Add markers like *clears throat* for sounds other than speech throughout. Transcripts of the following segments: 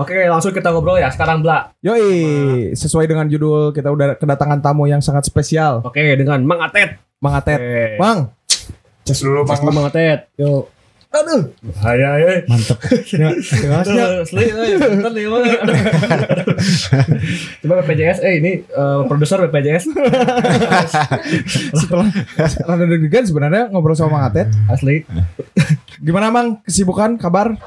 Oke, langsung kita ngobrol ya sekarang, Bla. Yoi, sesuai dengan judul kita udah kedatangan tamu yang sangat spesial. Oke, dengan Mang Atet. Mang Atet. Oke. Bang. Cus dulu Mas Bang. Mang Atet. Yuk. Aduh. Hai, hai, hai. Mantep. Ya, Asli, eh, bentar nih, Bang. Coba BPJS, eh ini eh, produser BPJS Setelah rada deg-degan sebenarnya ngobrol sama Mang Atet. asli. Gimana Mang? Kesibukan, kabar?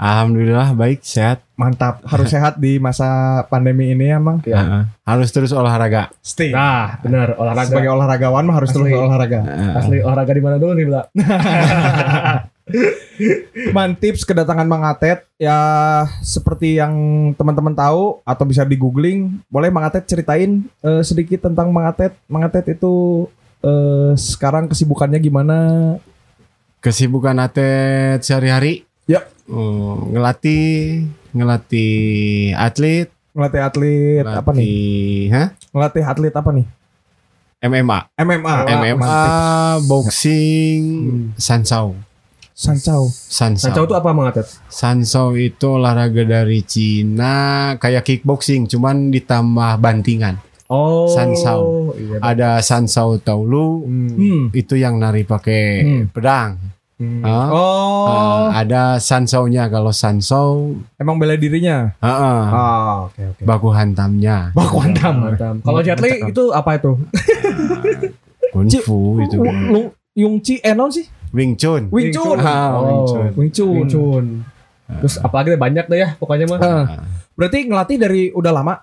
Alhamdulillah baik sehat. Mantap. Harus *laughs* sehat di masa pandemi ini ya, Mang. Ya. Heeh. Harus terus olahraga. Stay. Nah, benar olahraga. Sebagai olahragawan mah harus terus Asli. olahraga. Asli olahraga di mana dulu nih, Bla? *laughs* Man tips kedatangan Mang Atet ya seperti yang teman-teman tahu atau bisa di googling boleh Mang Atet ceritain eh, sedikit tentang Mang Atet. Mang Atet itu eh, sekarang kesibukannya gimana? Kesibukan atlet sehari-hari? Ya. Oh, ngelatih, ngelatih atlet, Ngelatih atlet apa nih? ngelatih, hah? Ngelatih atlet apa nih? MMA, MMA. MMA, Mantap. boxing, sansau. Sancau. Sansau. Sancau itu apa, Mang Atet? Sansau itu olahraga dari Cina kayak kickboxing cuman ditambah bantingan. Oh. Sansau. Iya. Ada sansau taulu Hmm. itu yang nari pakai Hmm. pedang. Hmm. Ah, Oh, ah, ada sansaunya kalau sansau, emang bela dirinya. ah, ah, Ah, oke oke. baku hantamnya, Baku hantam. Mantap. Kalau Jet Li itu apa itu? *laughs* kungfu itu, Lu Yung Chi Enon sih? Wing Chun. Wing Chun. Ah, Wing Chun. Wing Chun. Wing Chun. Terus apalagi banyak deh ya pokoknya mah. Ah. Ah, Berarti ngelatih dari udah lama?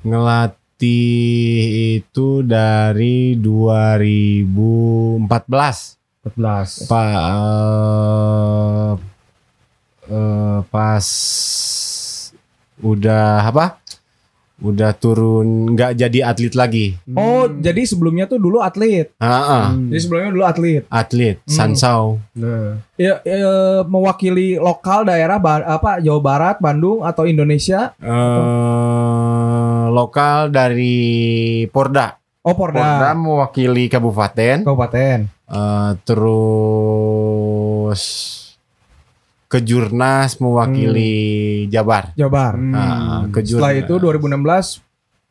Ngelatih itu dari 2014. 14. Pak eh, eh, pas udah apa? Udah turun nggak jadi atlet lagi. Oh, jadi sebelumnya tuh dulu atlet. Ah, Hmm. Jadi sebelumnya dulu atlet. atlet Hmm. Sansau. Nah. Ya, ya, mewakili lokal daerah Ba- apa Jawa Barat, Bandung atau Indonesia. eh lokal dari Porda. Oh, Porda Porda. mewakili kabupaten. Kabupaten. Eh, terus ke Jurnas mewakili Jabar. Jabar. Hmm. Ah, ke Setelah itu 2016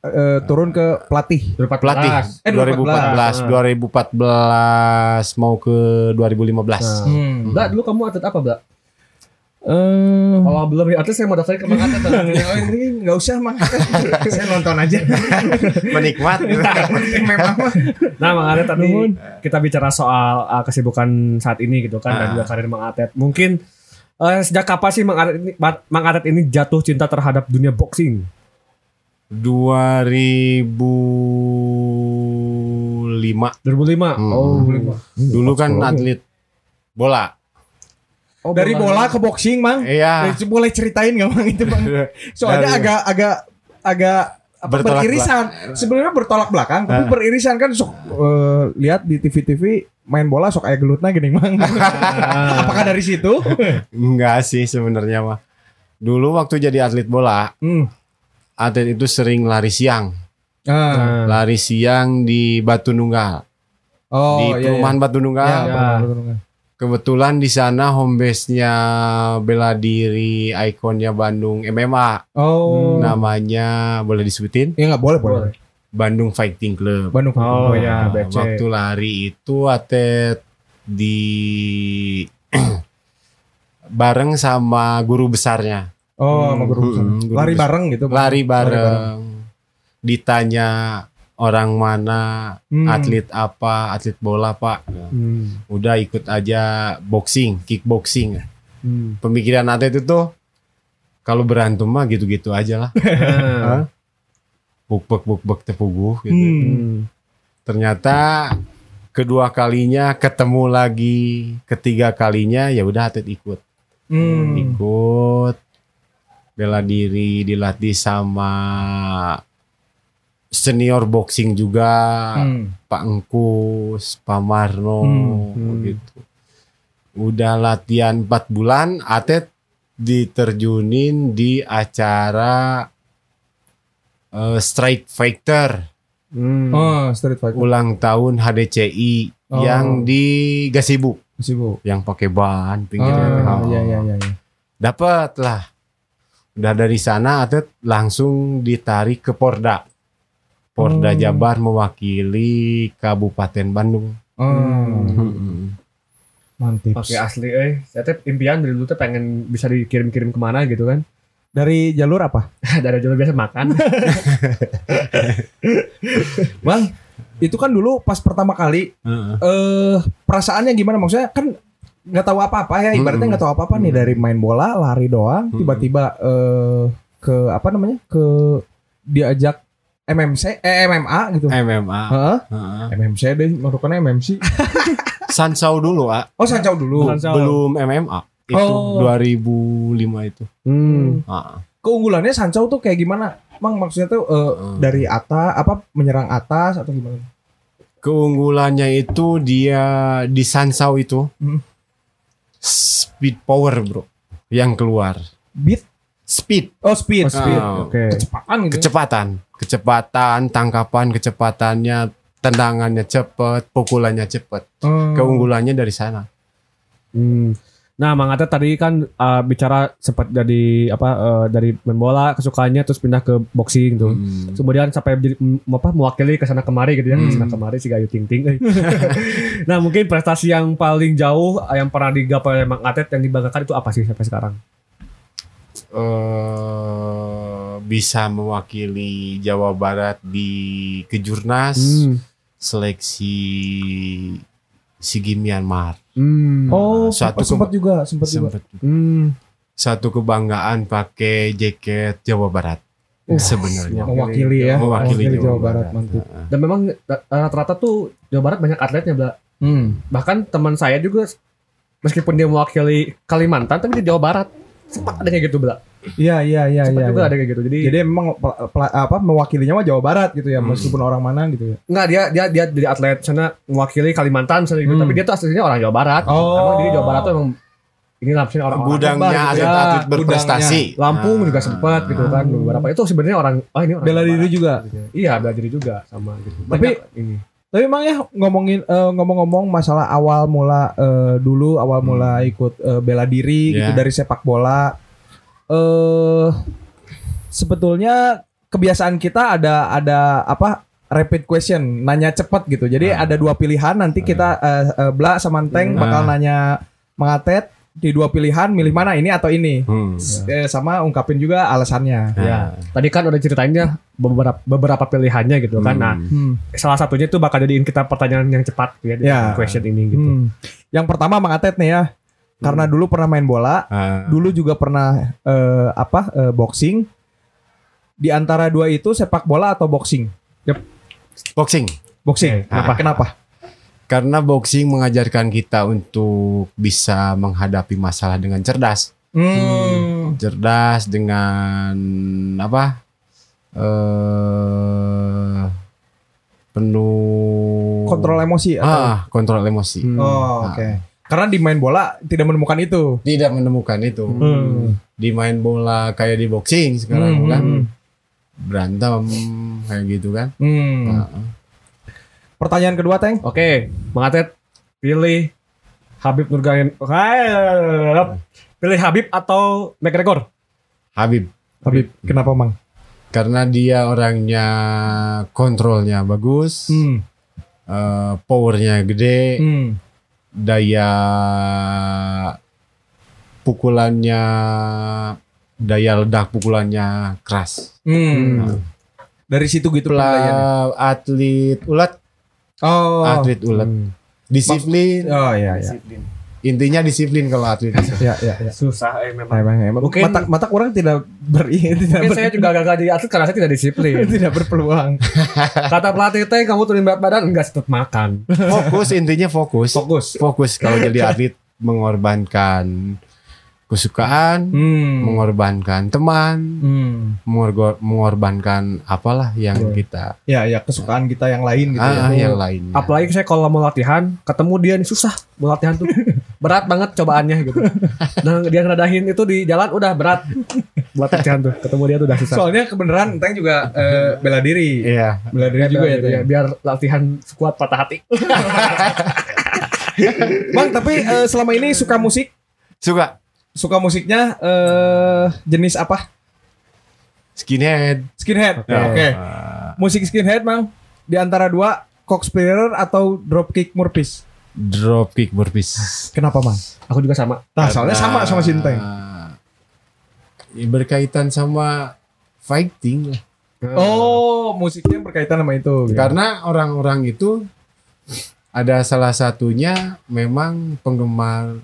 eh, turun ke pelatih. 2014. pelatih Eh, 2014 2014 mau ke 2015 Nah. Hmm. Mbak, dulu kamu atlet apa, Mbak? Eh, Kalau belum atlet saya mau daftarin ke Atet. Mbak. *laughs* oh, ini nggak usah mah. *laughs* Saya nonton aja. *laughs* menikmat Memang mah. Nah, Mang Atet tadi kita bicara soal uh, kesibukan saat ini gitu kan dan Ah. juga karir Mang Atet. Mungkin uh, sejak kapan sih Mang Atet ini, Mang Atet ini jatuh cinta terhadap dunia boxing? 2005 2005. Hmm. Oh, dulu kan atlet bola Oh, Dari bola ke boxing, Mang. iya Eh, boleh ceritain nggak, Mang itu, Mang? Soalnya Dari- agak agak agak apa, Bertolak beririsan. Sebenarnya bertolak belakang, tapi Ah. beririsan kan sok eh, lihat di TV-TV main bola sok kayak gelutnya gini, Mang. *laughs* Apakah dari situ? enggak sih sebenarnya mah dulu waktu jadi atlet bola Hmm. atlet itu sering lari siang Ah. lari siang di Batu Nunggal Oh, di iya, iya. perumahan Batu Ya, Nunggal benar, benar, benar. Kebetulan di sana home base-nya bela diri ikonnya Bandung MMA Oh. namanya boleh disebutin Ya nggak boleh, boleh. Bandung Fighting Club Bandung. Oh, ya, Nah, BC. waktu lari itu atlet di *clears throat* bareng sama guru besarnya Oh, sama guru besar. Hmm, guru Lari besar. bareng gitu. lari bareng ditanya orang mana Hmm. atlet apa atlet bola pak Hmm. udah ikut aja boxing kickboxing Hmm. pemikiran atlet itu tuh kalau berantem mah gitu-gitu aja lah *laughs* Nah. buk buk buk tepuguh gitu Hmm. Hmm. ternyata kedua kalinya ketemu lagi ketiga kalinya ya udah atlet ikut Hmm. ikut bela diri dilatih sama senior boxing juga Hmm. Pak Engkus Pak Marno Hmm, hmm. gitu udah latihan 4 bulan atlet diterjunin di acara eh, Strike Fighter Hmm. Oh, street fighter. ulang tahun HDCI Oh. yang di Gasibu Sibuk. yang pakai ban pinggirnya Oh. iya iya iya. iya. dapat lah Udah dari sana atlet langsung ditarik ke Porda. Porda Hmm. Jabar mewakili Kabupaten Bandung. Hmm. Hmm. Mantap. Oke asli eh saya teh impian dari dulu tuh pengen bisa dikirim-kirim ke mana gitu kan Dari jalur apa? *laughs* dari jalur biasa makan *laughs* Bang, itu kan dulu pas pertama kali Heeh. eh perasaannya gimana maksudnya kan nggak tahu apa-apa ya ibaratnya nggak tahu apa-apa nih dari main bola lari doang tiba-tiba eh ke apa namanya ke diajak MMC eh MMA gitu MMA. Heeh. MMC deh merupakan MMC *laughs* Sansau dulu, ah. oh Sancau dulu Sancau. belum MMA. Itu Oh. 2005 itu. hmm. Ah. keunggulannya Sancau tuh kayak gimana Mang maksudnya tuh eh, Hmm. dari atas apa menyerang atas atau gimana Keunggulannya itu dia di Sansau itu Hmm. speed power, Bro. Yang keluar. beat Speed, oh speed, Oh, speed. Ah. oke kecepatan gitu ya? kecepatan, kecepatan, tangkapan kecepatannya, tendangannya cepat, pukulannya cepat. Hmm. Keunggulannya dari sana. Hmm. Nah, Mang Atet tadi kan uh, bicara sempat jadi apa uh, dari main bola kesukaannya terus pindah ke boxing tuh. Hmm. Kemudian sampai jadi apa mewakili ke sana kemari gitu ya, Hmm. ke sana kemari si Gayu Ting Ting. *laughs* nah, mungkin prestasi yang paling jauh uh, yang pernah digapai Mang Atet yang dibanggakan itu apa sih sampai sekarang? Eh bisa mewakili Jawa Barat di kejurnas Hmm. seleksi Sigi Myanmar. Hmm. oh Satu sempat juga sempat juga Sempet Hmm. satu kebanggaan pakai jaket Jawa Barat Uh, sebenarnya. mewakili ya Mewakili Jawa, Jawa Barat, Barat. mantap Dan memang uh, rata-rata tuh Jawa Barat banyak atletnya, Bla. hmm. Bahkan teman saya juga meskipun dia mewakili Kalimantan tapi di Jawa Barat sempat ada kayak gitu, Bla. Iya iya iya Sempat iya. juga iya. ada kayak gitu. Jadi, Jadi memang pel- apa mewakilinya mah Jawa Barat gitu ya, Hmm. meskipun orang mana gitu ya. Enggak dia dia dia jadi atlet sana mewakili Kalimantan misalnya gitu, Hmm. tapi dia tuh aslinya orang Jawa Barat. Oh. Emang dia di Jawa Barat tuh emang ini lah maksudnya orang Gudangnya gitu ya. atlet-atlet berprestasi. Lampung Ah. juga sempat gitu kan beberapa itu sebenarnya orang oh ini orang Bela diri juga. gitu. Iya bela diri juga sama gitu. Tapi- ini. Tapi emang ya ngomongin eh, ngomong-ngomong masalah awal mula eh, dulu awal mula ikut eh, bela diri gitu Ya. dari sepak bola. Eh sebetulnya kebiasaan kita ada ada apa rapid question, nanya cepat gitu. Jadi Ah. ada dua pilihan nanti kita eh, eh, Bla sama Teng Hmm. bakal Ah. nanya mengatet di dua pilihan milih mana ini atau ini. Hmm. Eh, sama ungkapin juga alasannya. Ya. Tadi kan udah ceritainnya beberapa beberapa pilihannya gitu kan. Nah, Hmm. salah satunya itu bakal jadiin kita pertanyaan yang cepat ya, di Ya. question ini gitu. Hmm. Yang pertama Mang Atet nih ya. Karena dulu pernah main bola, Ah. dulu juga pernah eh, apa eh, boxing. Di antara dua itu sepak bola atau boxing? boxing. Boxing. Oke, Kenapa? Kenapa? Karena boxing mengajarkan kita untuk bisa menghadapi masalah dengan cerdas. Hmm. Cerdas dengan apa? Eh penuh Kontrol emosi atau? Ah, kontrol emosi. Hmm. Oh, oke. Karena di main bola tidak menemukan itu. Tidak menemukan itu. Hmm. Di main bola kayak di boxing sekarang Hmm, kan hmm. berantem kayak gitu kan. Hmm. Ah. Pertanyaan kedua, Teng. Oke, Bang Atet pilih Habib Nurgain. Pilih Habib atau McGregor? Habib Habib, kenapa, Mang? karena dia orangnya kontrolnya bagus, Hmm. eh, powernya gede, Hmm. daya pukulannya daya ledak pukulannya keras. Hmm. Dari situ gitu Pula penilaiannya. atlet ulat, Oh. atlet ulat. Hmm. Disiplin, Oh iya iya. intinya disiplin kalau atlet. *laughs* Ya ya ya. Susah eh memang. Emang, emang. Mungkin- mata mata orang tidak ber *laughs* tidak, Mungkin ber- saya juga gagal jadi atlet karena saya tidak disiplin. *laughs* tidak berpeluang. Kata pelatih teh kamu turun berat badan enggak tetap makan. Fokus intinya fokus. Fokus. Fokus kalau jadi atlet mengorbankan kesukaan, Hmm. mengorbankan teman, Hmm. mengorgo- mengorbankan apalah yang Iya. kita Ya ya kesukaan kita yang lain gitu ah, ya. yang lainnya. Apalagi saya kalau mau latihan, ketemu dia nih susah mau latihan tuh. *laughs* berat banget cobaannya gitu. Nah, dia ngeradahin itu di jalan udah berat buat latihan tuh. Ketemu dia tuh udah susah. Soalnya kebenaran Teng juga eh, *laughs* bela diri. Iya. Bela diri juga ya, biar, Teng. biar latihan sekuat patah hati. *laughs* Bang, tapi eh, selama ini suka musik? Suka Suka musiknya eh jenis apa? skinhead. Skinhead. Oke. Oke. Ah, Musik skinhead, Mang. Di antara dua, Coxspearer atau Dropkick Murphys. Dropkick burpees. Kenapa, Mang? Aku juga sama. Nah, soalnya sama sama Sinteng. Ya, berkaitan sama fighting lah. Oh, musiknya berkaitan sama itu. Karena orang-orang itu ada salah satunya memang penggemar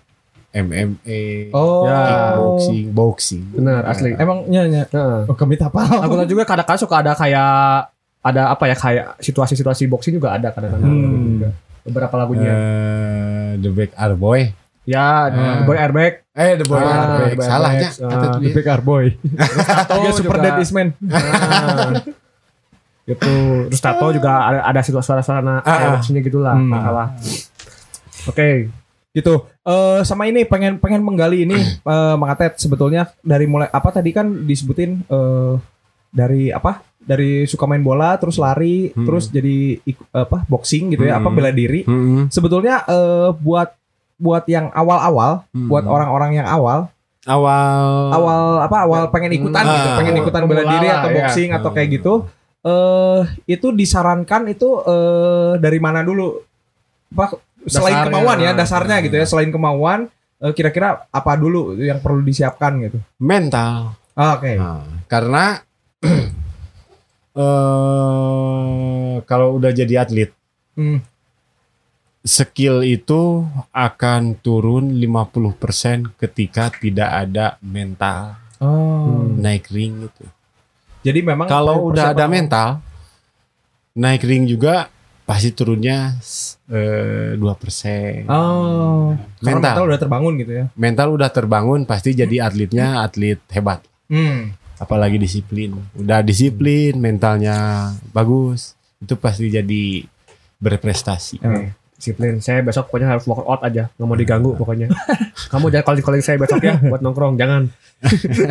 MMA, Oh. Ya. boxing, boxing. Benar, asli. Emang nyanyi. Heeh. Oh, kami tak Aku juga kadang-kadang suka ada kayak ada apa ya kayak situasi-situasi boxing juga ada kadang-kadang Hmm. juga. beberapa lagunya. Eh, The Back Are Boy. ya, Ah. Boy Airbag. Eh, The Boy Ah. The Boy Salahnya. Are Back. Kata Ah. dia. The Big Car Boy. Dia Super juga. Dead Isman. Ah. itu terus tato juga ada, ada situasi suara-suara Ah, kayak ah. boxingnya gitulah. Hmm. Masalah. Oke. Gitu. Eh sama ini pengen pengen menggali ini *clears throat* eh Mang Atet sebetulnya dari mulai apa tadi kan disebutin eh dari apa? Dari suka main bola terus lari Hmm. terus jadi apa boxing gitu ya, apa Hmm. bela diri. Mm-mm. Sebetulnya eh buat buat yang awal-awal, Mm-mm. buat orang-orang yang awal, awal awal apa awal pengen ikutan Hmm. gitu, Ah. pengen ikutan bela diri atau ya. boxing atau kayak Hmm. gitu. Eh itu disarankan itu eh dari mana dulu? Apa selain kemauan ya, dasarnya gitu ya, selain kemauan eh, kira-kira apa dulu yang perlu disiapkan gitu. mental. Ah, Oke. Nah, karena *clears throat* eh kalau udah jadi atlet, Hmm. skill itu akan turun 50% ketika tidak ada mental Oh. naik ring itu. Jadi memang Kalau udah ada mental, naik ring juga pasti turunnya eh, 2%. Oh. Karena mental mental. udah terbangun gitu ya. Mental udah terbangun pasti jadi atletnya atlet hebat. Hmm. Apalagi disiplin. Udah disiplin, mentalnya bagus, itu pasti jadi berprestasi. Emang. Disiplin. Saya besok pokoknya harus workout aja. Nggak mau diganggu pokoknya. *laughs* Kamu jangan calling-calling saya besok ya buat nongkrong. Jangan. *laughs*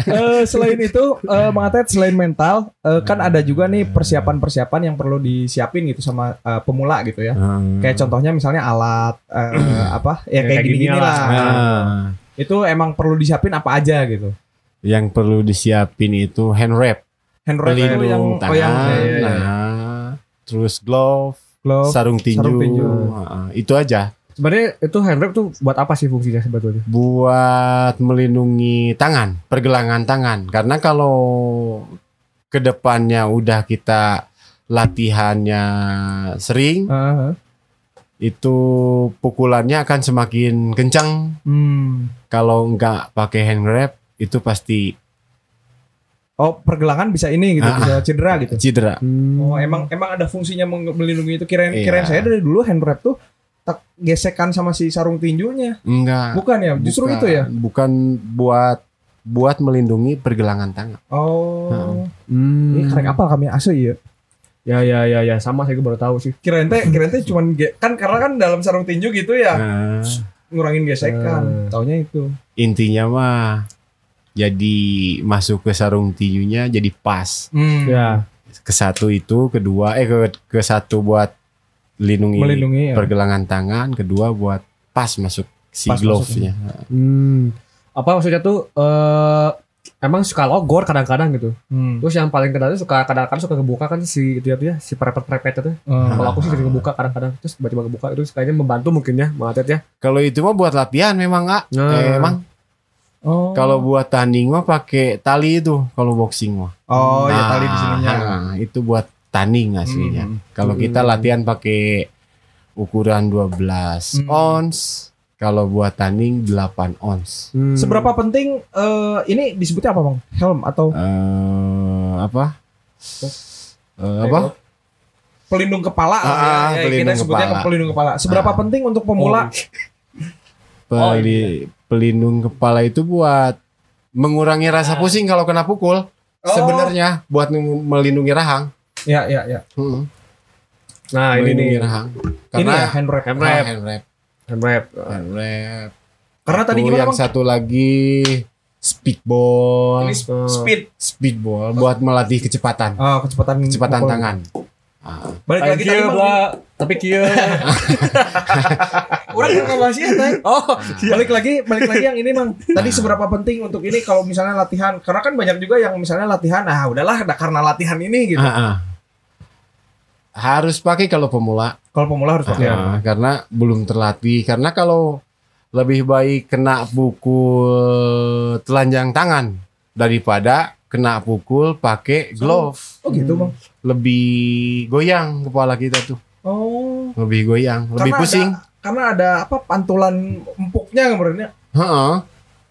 Eh, selain itu, eh Mang Atet, selain mental, eh, kan ada juga nih persiapan-persiapan yang perlu disiapin gitu sama eh, pemula gitu ya. Hmm. Kayak contohnya misalnya alat eh, apa ya Ya, kayak kayak gini-gini gini lah. lah. Nah, Itu emang perlu disiapin apa aja gitu. yang perlu disiapin itu hand wrap, Hand wrap itu yang pelindung oh yang tangan, ya, ya, ya. nah, terus glove, glove. sarung tinju, sarung tinju. Nah, itu aja. Sebenarnya itu hand wrap tuh buat apa sih fungsinya sebetulnya? buat melindungi tangan, pergelangan tangan. Karena kalau ke depannya udah kita latihannya sering, Ah, ah. itu pukulannya akan semakin kencang. Hmm. Kalau nggak pakai hand wrap, itu pasti Oh pergelangan bisa ini gitu, Ah, bisa cedera gitu. cedera. Oh emang emang ada fungsinya melindungi itu. Kirain Iya. kirain saya dari dulu hand wrap tuh tak gesekan sama si sarung tinjunya. Enggak. Bukan ya, justru Bukan. itu ya. Bukan buat buat melindungi pergelangan tangan. Oh. Hmm. Ini karek apa kami asli ya? Ya ya ya ya sama saya baru tahu sih. Kirain teh kirain teh cuman kan karena kan dalam sarung tinju gitu ya. Nah, ngurangin gesekan. Hmm. Taunya itu. intinya mah jadi masuk ke sarung tinjunya jadi pas. Hmm. Ya. ke satu itu, kedua eh ke, ke satu buat lindungi Melindungi ya. pergelangan tangan, kedua buat pas masuk si Pas glove-nya. Hmm. Apa maksudnya tuh eh emang suka logor kadang-kadang gitu. Hmm. Terus yang paling tuh suka kadang-kadang suka kebuka kan si itu ya tuh ya si perepet-perepet itu. Hmm. Kalau aku sih sering kebuka kadang-kadang terus tiba-tiba kebuka itu kayaknya membantu mungkin ya mengatet ya. Kalau itu mah buat latihan memang ah. Nah. Eh, emang Oh. kalau buat tanding mah pakai tali itu kalau boxing mah. Oh ya Nah, tali di sininya. nah, itu buat tanding aslinya. Hmm. Kalau kita Hmm. latihan pakai ukuran 12 Hmm. ons, kalau buat tanding 8 ons. Hmm. Seberapa penting eh, ini disebutnya apa bang? Helm atau eh apa? Eh, apa? pelindung kepala? Ah, ya, ya, pelindung kita sebutnya kepala. ke pelindung kepala. Seberapa Ah. penting untuk pemula? Oh, Peli- pelindung kepala itu buat mengurangi rasa pusing kalau kena pukul. Oh. Sebenarnya buat melindungi rahang. Ya ya ya. Hmm, Nah ini melindungi nih rahang. Ini ya Karena hand wrap. hand wrap. hand wrap. Hand wrap. Hand wrap. Karena tadi gimana yang bang? satu lagi speedball. Ini Oh. speed. Speedball buat melatih kecepatan. Oh, kecepatan Kecepatan pukul. tangan. Ah, Balik lagi tadi bla, tapi kieu. Orang yang ngebahas ya. Oh, Balik lagi, balik lagi yang ini mang. Tadi seberapa penting untuk ini kalau misalnya latihan? Karena kan banyak juga yang misalnya latihan, ah udahlah, nah, karena latihan ini gitu. ah, ah. Harus pakai kalau pemula. Kalau pemula harus pakai. Ah, karena belum terlatih. Karena kalau lebih baik kena pukul telanjang tangan daripada kena pukul pakai glove. Oh gitu bang. Lebih goyang kepala kita tuh. Oh. Lebih goyang, lebih Karena pusing. Ada, karena ada apa pantulan empuknya kemarinnya. Heeh.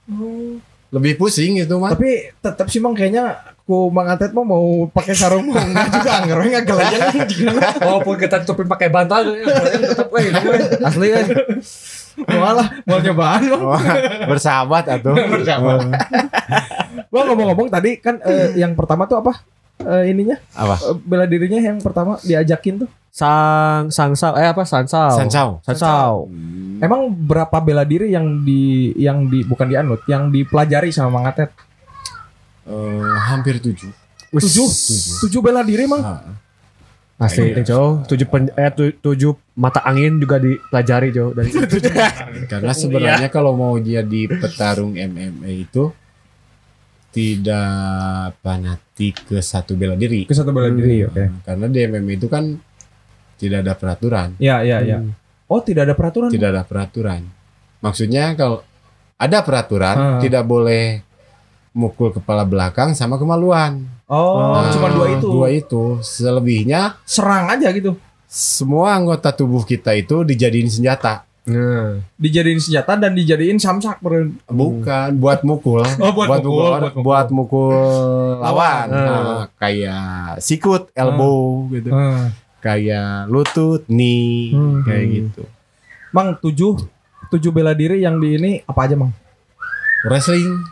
Oh. Lebih pusing itu mah. Tapi tetap sih mang kayaknya ku mang Atet mah mau pakai sarung mau enggak juga *laughs* anggar we enggak gelajang juga. walaupun kita tutupin pakai bantal, ya, tetap weh, itu, weh. asli kan. Malah mau nyobaan bang. Wah, bersahabat atau *laughs* Bang ngomong-ngomong tadi kan eh, yang pertama tuh apa? Eh, ininya apa? eh, bela dirinya yang pertama diajakin tuh. Sang sangsao eh apa sansao. Sansau. Sansao. Emang berapa bela diri yang di yang di bukan dianut, yang dipelajari sama Mang Atet? Eh, hampir tujuh. Tujuh, tujuh bela diri mang. Ah. Asli, Iya. Jo. Tujuh pen, eh tu- tujuh mata angin juga dipelajari, Jo. Dari *laughs* Karena sebenarnya kalau mau jadi petarung MMA itu tidak fanatik ke satu bela diri. Ke satu bela diri, oke. Nah, Karena di MMA itu kan tidak ada peraturan. Ya, ya, ya. Oh, tidak ada peraturan. Tidak ada peraturan. Maksudnya kalau ada peraturan Ah. tidak boleh mukul kepala belakang sama kemaluan. Oh, Nah, cuma dua itu. Dua itu. Selebihnya Serang aja gitu. semua anggota tubuh kita itu dijadiin senjata. Nah, Dijadiin senjata dan dijadiin samsak beren. Bukan buat mukul. *laughs* Oh, buat mukul, buat mukul. buat mukul lawan. Ah. Nah, kayak sikut, elbow gitu. Ah. Kayak lutut, knee, Hmm. kayak gitu. Mang tujuh tujuh bela diri yang di ini apa aja mang? Wrestling,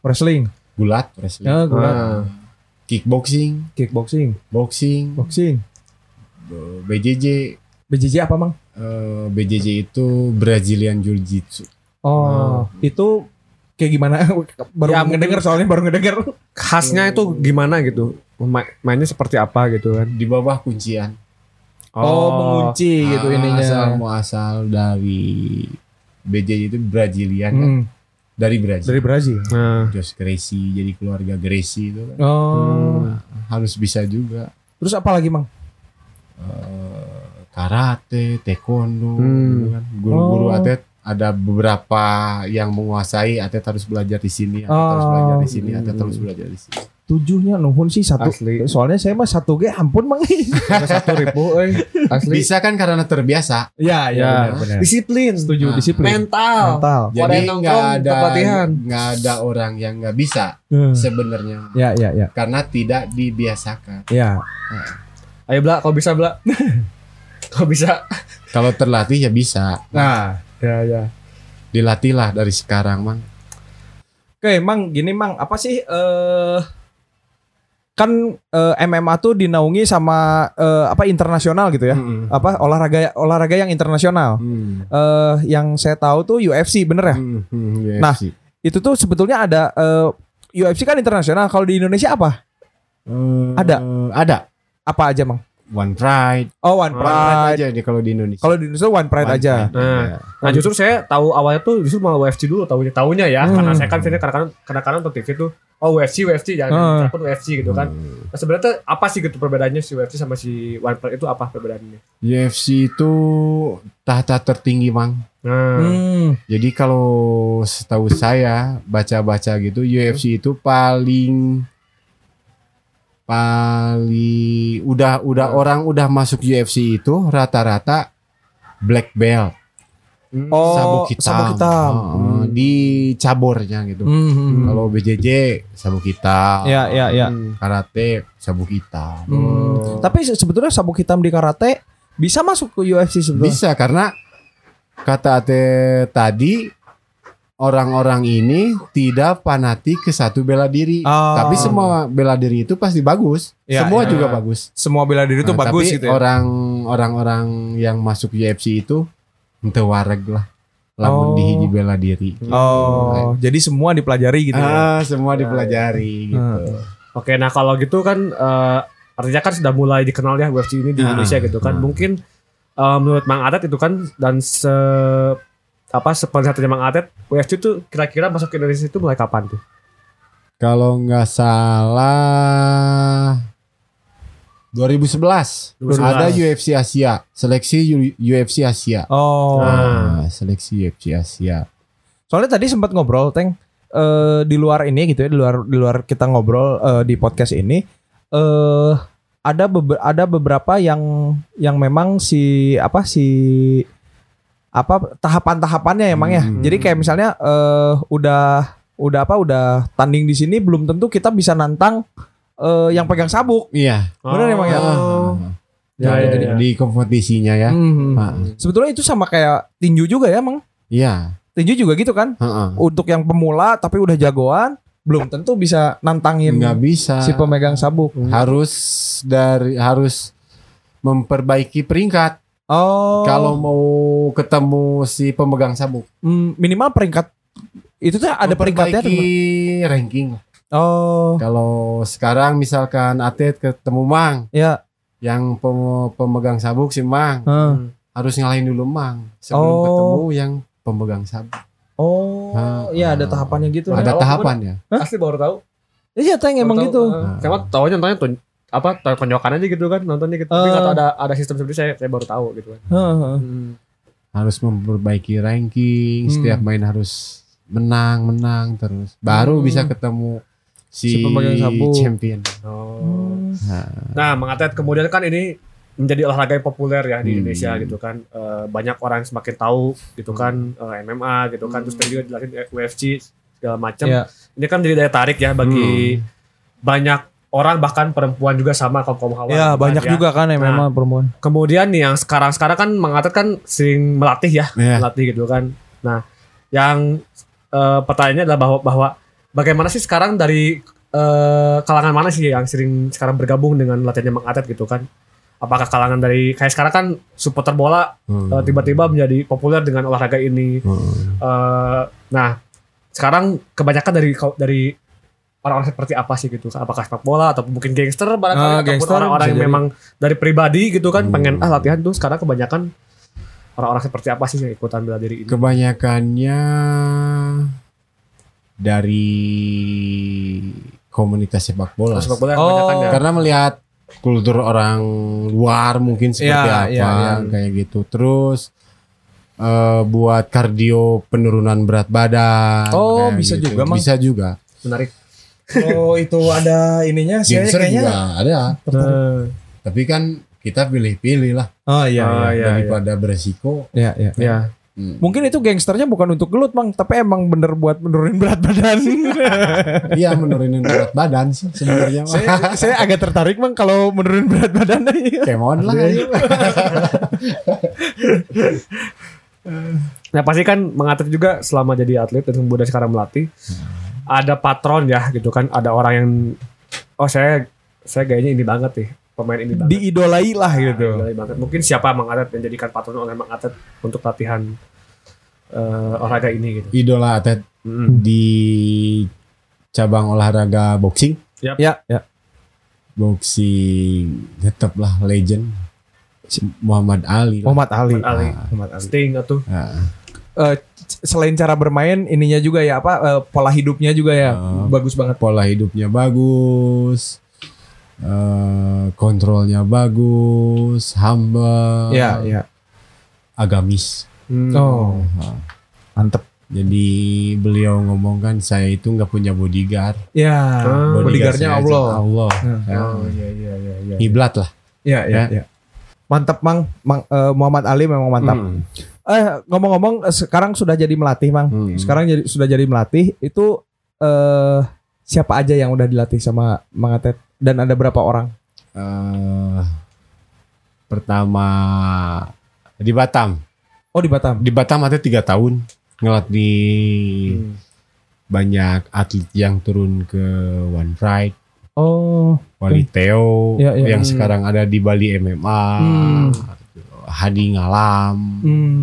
Wrestling, gulat, wrestling. ya, gulat, Ah. Kickboxing, kickboxing, boxing, boxing. BJJ. BJJ apa mang? Eh, BJJ itu Brazilian Jiu-Jitsu. Oh, itu kayak gimana? *laughs* baru Ya, ngedenger soalnya baru ngedenger. khasnya itu gimana gitu? Ma- mainnya seperti apa gitu kan? Di bawah kuncian. Oh, mengunci gitu Ah, ininya. Asal muasal dari BJJ itu Brazilian kan? Hmm, Dari Brazil. dari Brazil. Nah, Josh Gracie jadi keluarga Gracie itu kan. Oh, Harus bisa juga. terus apa lagi mang? Eh, karate, taekwondo, Hmm. gitu kan. Guru-guru Oh. atlet ada beberapa yang menguasai atlet harus belajar di sini, atlet harus Oh. belajar di sini, atlet harus belajar di sini. Tujuhnya nuhun sih satu. Asli. Soalnya saya mah satu G ampun mang. satu ribu, eh. Asli. Bisa kan karena terbiasa. ya, Ya. benar, benar. Disiplin, Setuju Nah, disiplin. mental. Mental. Jadi nggak ada nggak ada orang yang nggak bisa Hmm. sebenarnya Ya, ya, ya. karena tidak dibiasakan. Ya. Ayo Bla, kau bisa Bla? *laughs* kau bisa? Kalau terlatih ya bisa. Nah, Ya, ya. Dilatihlah dari sekarang, Mang. Oke, Mang, gini Mang, apa sih eh kan eh, MMA tuh dinaungi sama eh, apa internasional gitu ya? Mm-mm. Apa olahraga olahraga yang internasional. Hmm. Eh yang saya tahu tuh UFC bener ya? Hmm, hmm, UFC. Nah. Itu tuh sebetulnya ada eh, UFC kan internasional. Kalau di Indonesia apa? Eh, ada. ada. Apa aja, Mang? One Pride. Oh, One One Pride Pride. aja nih kalau di Indonesia. Kalau di Indonesia One Pride One aja. Pride Nah. aja. Nah justru saya tahu awalnya tuh justru malah UFC dulu tahunya tahunya ya Hmm. karena saya kan saya kadang-kadang kadang-kadang nonton TV tuh oh UFC UFC Hmm. jangan pun UFC gitu kan. Hmm. Nah, sebenarnya apa sih gitu perbedaannya si UFC sama si One Pride itu apa perbedaannya? UFC itu tahta tertinggi, Mang. Nah, Hmm. Jadi kalau setahu saya baca-baca gitu UFC itu paling paling udah udah Hmm. orang udah masuk UFC itu rata-rata black belt Oh, sabuk hitam, sabuk hitam. Heeh, di cabornya gitu. Hmm, hmm. Kalau BJJ sabuk hitam, Ya, ya, ya. Hmm. karate sabuk hitam. Hmm. Tapi se- sebetulnya sabuk hitam di karate bisa masuk ke UFC sebetulnya. Bisa karena kata Ate tadi orang-orang ini tidak fanatik ke satu bela diri. Ah. Tapi semua bela diri itu pasti bagus. Ya, semua ya. juga bagus. Semua bela diri itu Nah, bagus tapi gitu ya. orang orang-orang yang masuk UFC itu ente wareg lah. Oh. Lamun di hiji bela diri. Oh, jadi semua dipelajari gitu ya. Ah, semua dipelajari gitu. Hmm. Oke, nah kalau gitu kan eh, artinya kan sudah mulai dikenal ya UFC ini di Ah, Indonesia gitu kan. ah. Mungkin eh, menurut Mang Atet itu kan dan se apa sepenglihatan Mang Atet UFC itu kira-kira masuk ke Indonesia itu mulai kapan tuh? Kalau nggak salah 2011, 2011. ada UFC Asia, seleksi UFC Asia. Oh. Nah, seleksi UFC Asia. Soalnya tadi sempat ngobrol, Teng, eh, di luar ini gitu ya, di luar di luar kita ngobrol eh, di podcast ini, eh ada bebe- ada beberapa yang yang memang si apa si apa tahapan-tahapannya emang ya. Hmm. Jadi kayak misalnya eh udah udah apa udah tanding di sini belum tentu kita bisa nantang eh, yang pegang sabuk. Iya. Bener emang ya? Ah. Ya, ya, jadi ya. di kompetisinya ya. Hmm. Ah, Sebetulnya itu sama kayak tinju juga ya, emang. Iya. Tinju juga gitu kan? Heeh. Untuk yang pemula tapi udah jagoan, belum tentu bisa nantangin Nggak bisa. si pemegang sabuk. harus dari harus memperbaiki peringkat Oh. kalau mau ketemu si pemegang sabuk. Hmm, minimal peringkat itu tuh ada peringkatnya tuh. Ranking. Oh. Kalau sekarang misalkan atlet ketemu Mang Ya. yang pem- pemegang sabuk si Mang Heeh. harus ngalahin dulu Mang sebelum Oh. ketemu yang pemegang sabuk. Oh, Ah, iya ada ah. tahapannya gitu. Ada Ada tahu tahapannya. Asli baru tahu. Iya, Teng emang gitu. tahu. Eh, Saya mah tahunya nontonnya tuh apa tonjokan aja gitu kan nontonnya gitu. Tapi nggak tahu ada ada sistem seperti saya saya baru tahu gitu kan. Heeh. Hmm. Harus memperbaiki ranking, Hmm. setiap main harus menang, menang terus. Baru Hmm. bisa ketemu si, Si pemegang champion. Oh. Nah, Nah, mengatet kemudian kan ini menjadi olahraga yang populer ya di Hmm. Indonesia gitu kan. Eh, banyak orang yang semakin tahu gitu kan eh, MMA gitu kan. Terus juga dijelasin eh, UFC segala macam. Iya. Ini kan menjadi daya tarik ya bagi banyak orang bahkan perempuan juga sama kaum kaum hawa. Ya, gitu kan, banyak ya. juga kan yang Nah. memang perempuan. Kemudian nih yang sekarang-sekarang kan mengatet kan sering melatih ya, Iya. melatih gitu kan. Nah, yang eh, pertanyaannya adalah bahwa bahwa bagaimana sih sekarang dari eh, kalangan mana sih yang sering sekarang bergabung dengan latihannya mengatet gitu kan? Apakah kalangan dari kayak sekarang kan supporter bola hmm. eh, tiba-tiba menjadi populer dengan olahraga ini. Hmm. Eh, nah, sekarang kebanyakan dari dari orang-orang seperti apa sih gitu? Apakah sepak bola atau mungkin gangster barangkali Ah, ataupun orang-orang bisa yang jadi. memang dari pribadi gitu kan Hmm. pengen ah latihan tuh sekarang kebanyakan orang-orang seperti apa sih yang ikutan bela diri ini? Kebanyakannya dari komunitas sepak bola. Kalau sepak bola Oh. ya. Karena melihat kultur orang luar mungkin seperti Iya, apa iya, iya. kayak gitu. Terus eh, buat kardio penurunan berat badan. Oh, bisa gitu. juga, Mang. Bisa juga. menarik. Oh, itu ada ininya sih Gangster juga ada. tertarik. Tapi kan kita pilih-pilih lah Oh iya, Oh, iya. iya. daripada beresiko. Iya, iya. Ya. Hmm. Mungkin itu gangsternya bukan untuk gelut, Bang, tapi emang bener buat menurunin berat badan. *laughs* Iya menurunin berat badan sih sebenarnya. saya, saya agak tertarik, Bang, kalau menurunin berat badan. Kemon lah. *laughs* Nah pasti kan mengatur juga selama jadi atlet dan kemudian sekarang melatih ada patron ya gitu kan ada orang yang oh saya saya kayaknya ini banget nih pemain ini banget Diidolai lah gitu. Idolai banget mungkin siapa Mang Atet yang jadikan patron oleh Mang Atet untuk latihan eh, olahraga ini gitu Idola atlet Mm. di cabang olahraga boxing. Ya, ya. Boxing tetaplah legend Muhammad Ali. Muhammad Ali. Muhammad Ali. Muhammad Ali. Sting atau Ah, Eh, c- selain cara bermain, ininya juga ya apa eh, pola hidupnya juga ya Ah. bagus banget. pola hidupnya bagus. eh, kontrolnya bagus, humble, Ya, ya. agamis. Hmm. Oh, Ah, mantep. Jadi beliau ngomong kan saya itu nggak punya bodyguard. Ya, Ah. bodyguardnya Allah. Allah. Hmm. Ya. oh iya iya iya iya Iblat lah. Ya, ya, ya. Mantap, Mang. Mang eh, Muhammad Ali memang mantap. Hmm. Eh, ngomong-ngomong eh, sekarang sudah jadi melatih, Mang. Hmm. Sekarang jadi sudah jadi melatih itu eh siapa aja yang udah dilatih sama Mang Atet dan ada berapa orang? Eh, pertama di Batam. Oh, di Batam. Di Batam ada tiga tahun ngelatih Hmm. banyak atlet yang turun ke One Pride, Oh, Wali Theo, Ya, ya. yang Hmm. sekarang ada di Bali MMA, Hmm. Hadi Ngalam, hmm.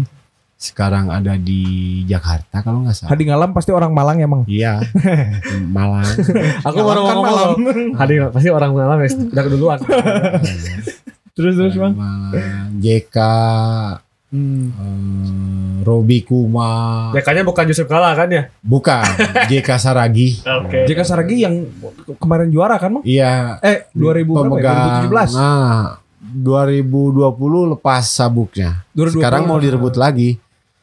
sekarang ada di Jakarta kalau nggak salah. Hadi Ngalam pasti orang Malang emang. Iya, *laughs* Malang. Aku baru Kan ngomong malam. Hadir pasti orang malam ya udah keduluan. *laughs* Terus terus bang. Malang. JK, hmm. eh, Robi Kuma, Ya kayaknya bukan Yusuf Kala kan ya? bukan *laughs* JK Saragi. Oke. JK Saragi yang kemarin juara kan bang? Iya, Eh 2000 berapa ya? 2017. Nah, 2020 lepas sabuknya. 2020. Sekarang mau direbut lagi.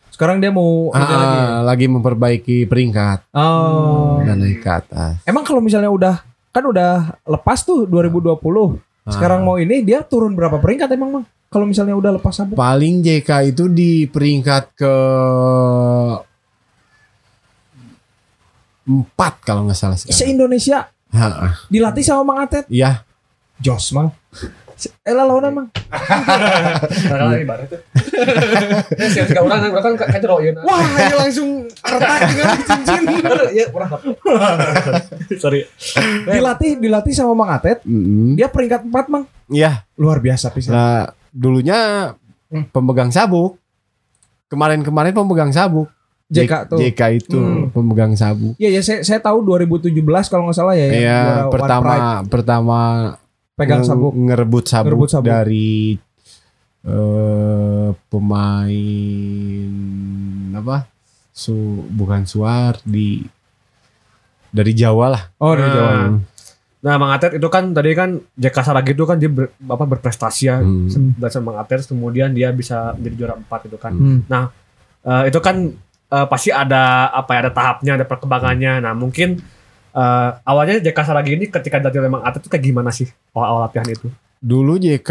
Sekarang dia mau Ah, lagi. lagi memperbaiki peringkat Oh. dan naik ke atas. Emang kalau misalnya udah kan udah lepas tuh 2020. Sekarang Ah. mau ini dia turun berapa peringkat emang bang? Kalau misalnya udah lepas sabuk? Paling JK itu di peringkat ke empat kalau nggak salah Se sekarang. Indonesia Ha, ah. dilatih sama Mang Atet. Iya, Jos mang. Se- Eh lawan mang. Kala ibarat tuh. Eh siapa tiga orang orang kan kayak royen. Wah ini langsung retak dengan cincin. Iya, orang. Sorry. dilatih dilatih sama Mang Atet. Mm-mm. Dia peringkat 4 mang. iya. Luar biasa pisan. Nah, dulunya Hmm. pemegang sabuk. Kemarin-kemarin pemegang sabuk. JK tuh. JK itu Hmm. pemegang sabuk. Iya ya saya, saya tahu 2017 kalau nggak salah ya. yang Iya, pertama pertama pegang sabuk. ngerebut sabuk, Ngerebut sabuk. dari eh, pemain apa? Su bukan Suar di dari Jawa lah. Oh dari Nah, Jawa. Nah, Mang Atet itu kan tadi kan JK Saragi itu kan dia ber, apa berprestasi ya. Hmm. Sama Mang Atet kemudian dia bisa menjadi juara 4 itu kan. Hmm. Eh, itu kan eh, pasti ada apa ya ada tahapnya ada perkembangannya nah mungkin eh, awalnya JK Saragi ini ketika dilatih oleh Mang Atet itu kayak gimana sih awal-awal latihan itu Dulu JK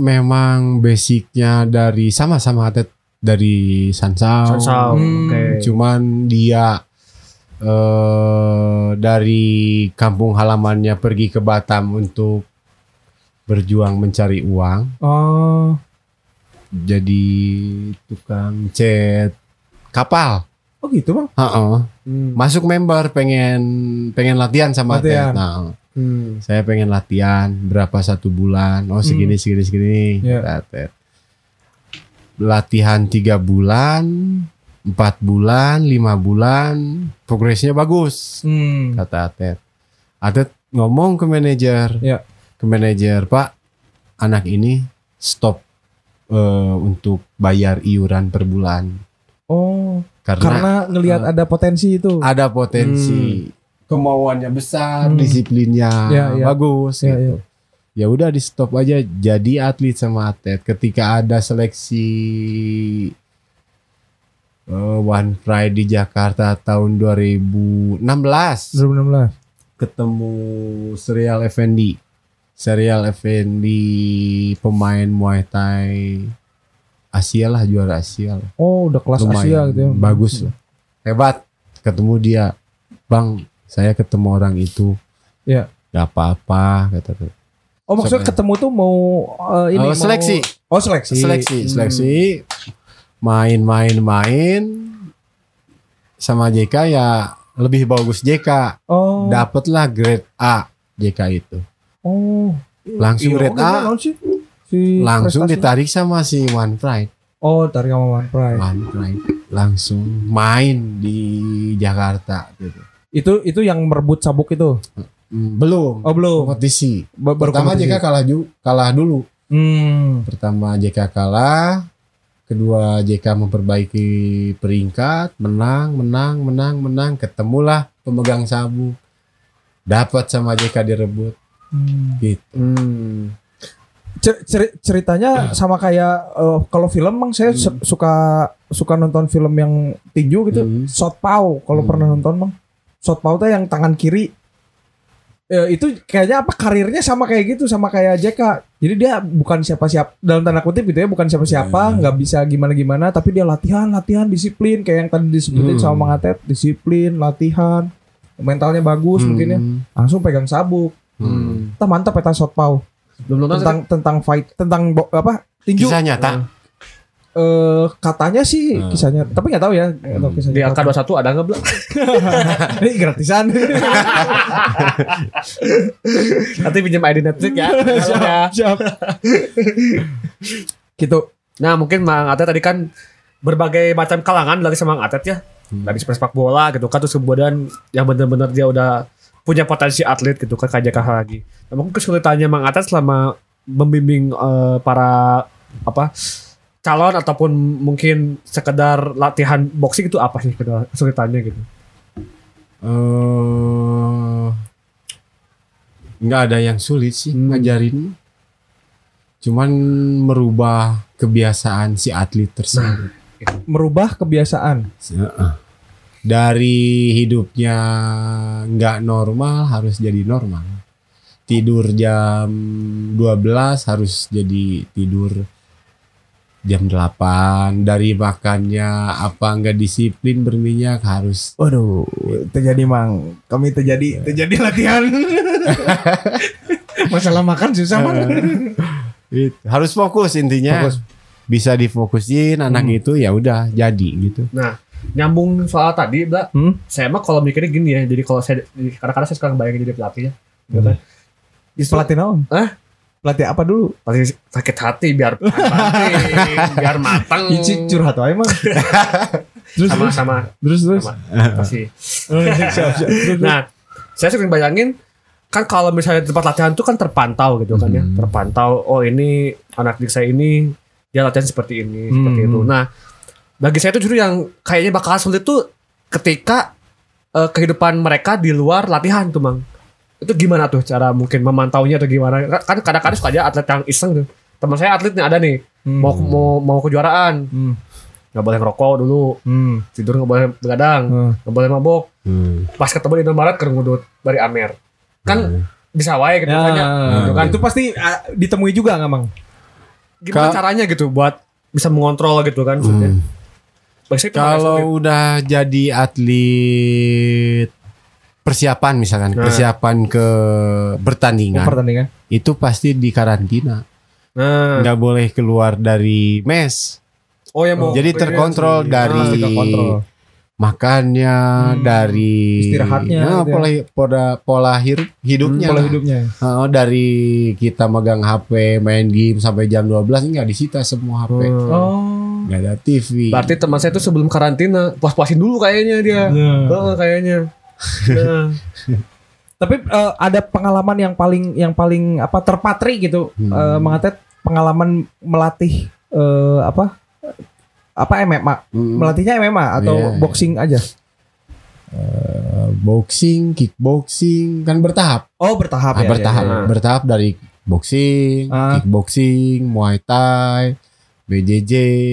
memang basicnya dari sama-sama atlet dari Sansau. Sansau Hmm. oke Cuman dia eh dari kampung halamannya pergi ke Batam untuk berjuang mencari uang. Oh. Jadi tukang cat kapal. Oh gitu bang. Heeh. Hmm. Masuk member pengen pengen latihan sama Latihan. Nah, Hmm. saya pengen latihan berapa satu bulan. Oh segini segini segini. Iya. kata atlet. Latihan tiga bulan, empat bulan, lima bulan, progresnya bagus. Hmm. kata atlet. Atlet ngomong ke manajer, Ya. ke manajer Pak, anak ini stop eh, untuk bayar iuran per bulan Oh. karena, Karena ngelihat ada potensi itu. ada potensi kemauannya besar, Hmm. disiplinnya Ya, ya. bagus. Ya, gitu. Ya udah di stop aja jadi atlet sama atlet. Ketika ada seleksi eh, One Pride di Jakarta tahun 2016 2016. ketemu Serial Effendi. Serial Effendi pemain Muay Thai Asia lah juara Asia lah. Oh udah kelas Asia Lumayan gitu ya. bagus lah. Hebat. Ketemu dia. Bang, saya ketemu orang itu. Iya. Gak apa-apa kata dia. Oh maksudnya Sampai- ketemu tuh mau eh, ini Oh, mau- seleksi. Oh seleksi. Seleksi, Hmm. Main-main-main sama JK ya lebih bagus JK. Oh. Dapatlah grade A JK itu. Oh. Langsung Iya, grade A. Si Langsung prestasi. ditarik sama si One Pride. Oh tarik sama One Pride. One Pride. Langsung main di Jakarta gitu. Itu itu yang merebut sabuk itu. Hmm, belum. Oh belum. Kompetisi. Baru Pertama kompetisi. JK kalah ju kalah dulu. Hmm. Pertama JK kalah, kedua JK memperbaiki peringkat, menang, menang, menang, menang, ketemulah pemegang sabuk. Dapat sama JK direbut Hmm. gitu. Hmm. Cer- ceri- ceritanya sama kayak eh, kalau film mang saya se- suka suka nonton film yang tinju gitu. Hmm. Shot Pau kalau Hmm. pernah nonton mang. Shot Pau tuh yang tangan kiri. Eh, itu kayaknya apa karirnya sama kayak gitu sama kayak JK. Jadi dia bukan siapa-siapa dalam tanda kutip gitu ya bukan siapa-siapa Hmm. nggak bisa gimana-gimana tapi dia latihan latihan disiplin kayak yang tadi disebutin Hmm. sama Mang Atet disiplin latihan mentalnya bagus mungkin ya Hmm. langsung pegang sabuk. Hmm. Kita mantap peta Shot Pau tentang tentang fight tentang apa tinju Kisah nyata. Eh katanya sih Hmm. kisahnya tapi nggak tahu ya tahu Hmm. kisahnya di AK21 ada nggak belum *laughs* ini gratisan. *laughs* Nanti pinjam ID Netflix ya *laughs* Halo ya. siap. Gitu. Nah mungkin Mang Ate tadi kan berbagai macam kalangan dari semang atlet ya. Dari sepak bola gitu kan terus kemudian yang benar-benar dia udah punya potensi atlet gitu kan kayak JKH lagi. Nah, mungkin kesulitannya mang atlet selama membimbing eh, para apa calon ataupun mungkin sekedar latihan boxing itu apa sih kesulitannya gitu eh nggak ada yang sulit sih Hmm. ngajarin. Cuman merubah kebiasaan si atlet tersebut. Merubah kebiasaan. Dari hidupnya nggak normal harus jadi normal. Tidur jam 12 harus jadi tidur jam 8. Dari makannya apa nggak disiplin berminyak harus Waduh, terjadi mang. Kami terjadi terjadi latihan. *laughs* Masalah makan susah mang. Itu. harus fokus intinya. Fokus. Bisa difokusin anak Hmm. itu ya udah jadi gitu. nah nyambung soal tadi Bla Hmm? saya mah kalau mikirnya gini ya jadi kalau saya kadang-kadang saya sekarang bayangin jadi pelatih ya gitu kan. Pelatih naon? Hah? Pelatih apa dulu? pelatih sakit hati biar banting, biar matang *laughs* Ici curhat wae mang. *laughs* terus sama terus sama terus terus. pasti Oh, *laughs* terus. Nah, saya sering bayangin kan kalau misalnya tempat latihan itu kan terpantau gitu kan ya, Mhm. terpantau. Oh ini anak didik saya ini dia latihan seperti ini, seperti Mhm. itu. Nah, bagi saya itu justru yang kayaknya bakal sulit tuh ketika eh, kehidupan mereka di luar latihan tuh, Mang. Itu gimana tuh cara mungkin memantaunya atau gimana? Kan kadang-kadang suka aja atlet yang iseng tuh. Teman saya atletnya ada nih, Hmm. mau mau mau kejuaraan, Hmm. nggak boleh ngerokok dulu, Hmm. tidur nggak boleh begadang, Hmm. nggak boleh mabok, Hmm. pas ketemu di Indomaret keur ngudut dari Amer. Kan Hmm. bisa wae gitu Ya, kan ya. Gitu kan. itu pasti ah, ditemui juga nggak mang? Gimana Ka- caranya gitu buat bisa mengontrol gitu kan. Hmm. Kalau udah jadi atlet persiapan misalkan Nah. persiapan ke pertandingan Pertandingan. itu pasti di karantina nah, nggak boleh keluar dari mes oh ya mau jadi terkontrol dari Pasti kekontrol. makannya Hmm. dari Istirahatnya Nah, ya. pola pola pola hidup hidupnya Pola lah. hidupnya. Oh, dari kita megang HP main game sampai jam 12 nggak disita semua HP Hmm. Oh. nggak ada TV Berarti teman saya itu sebelum karantina puas-puasin dulu kayaknya dia. Heeh, kayaknya. Nah, Tapi eh, ada pengalaman yang paling yang paling apa terpatri gitu Hmm. eh, mengatet pengalaman melatih eh, apa apa MMA Mm. melatihnya MMA atau Iya, iya. boxing aja Eh, boxing, kickboxing kan bertahap. oh bertahap Ah, ya bertahap, ya, ya. bertahap dari boxing, Ah. kickboxing, muay thai, BJJ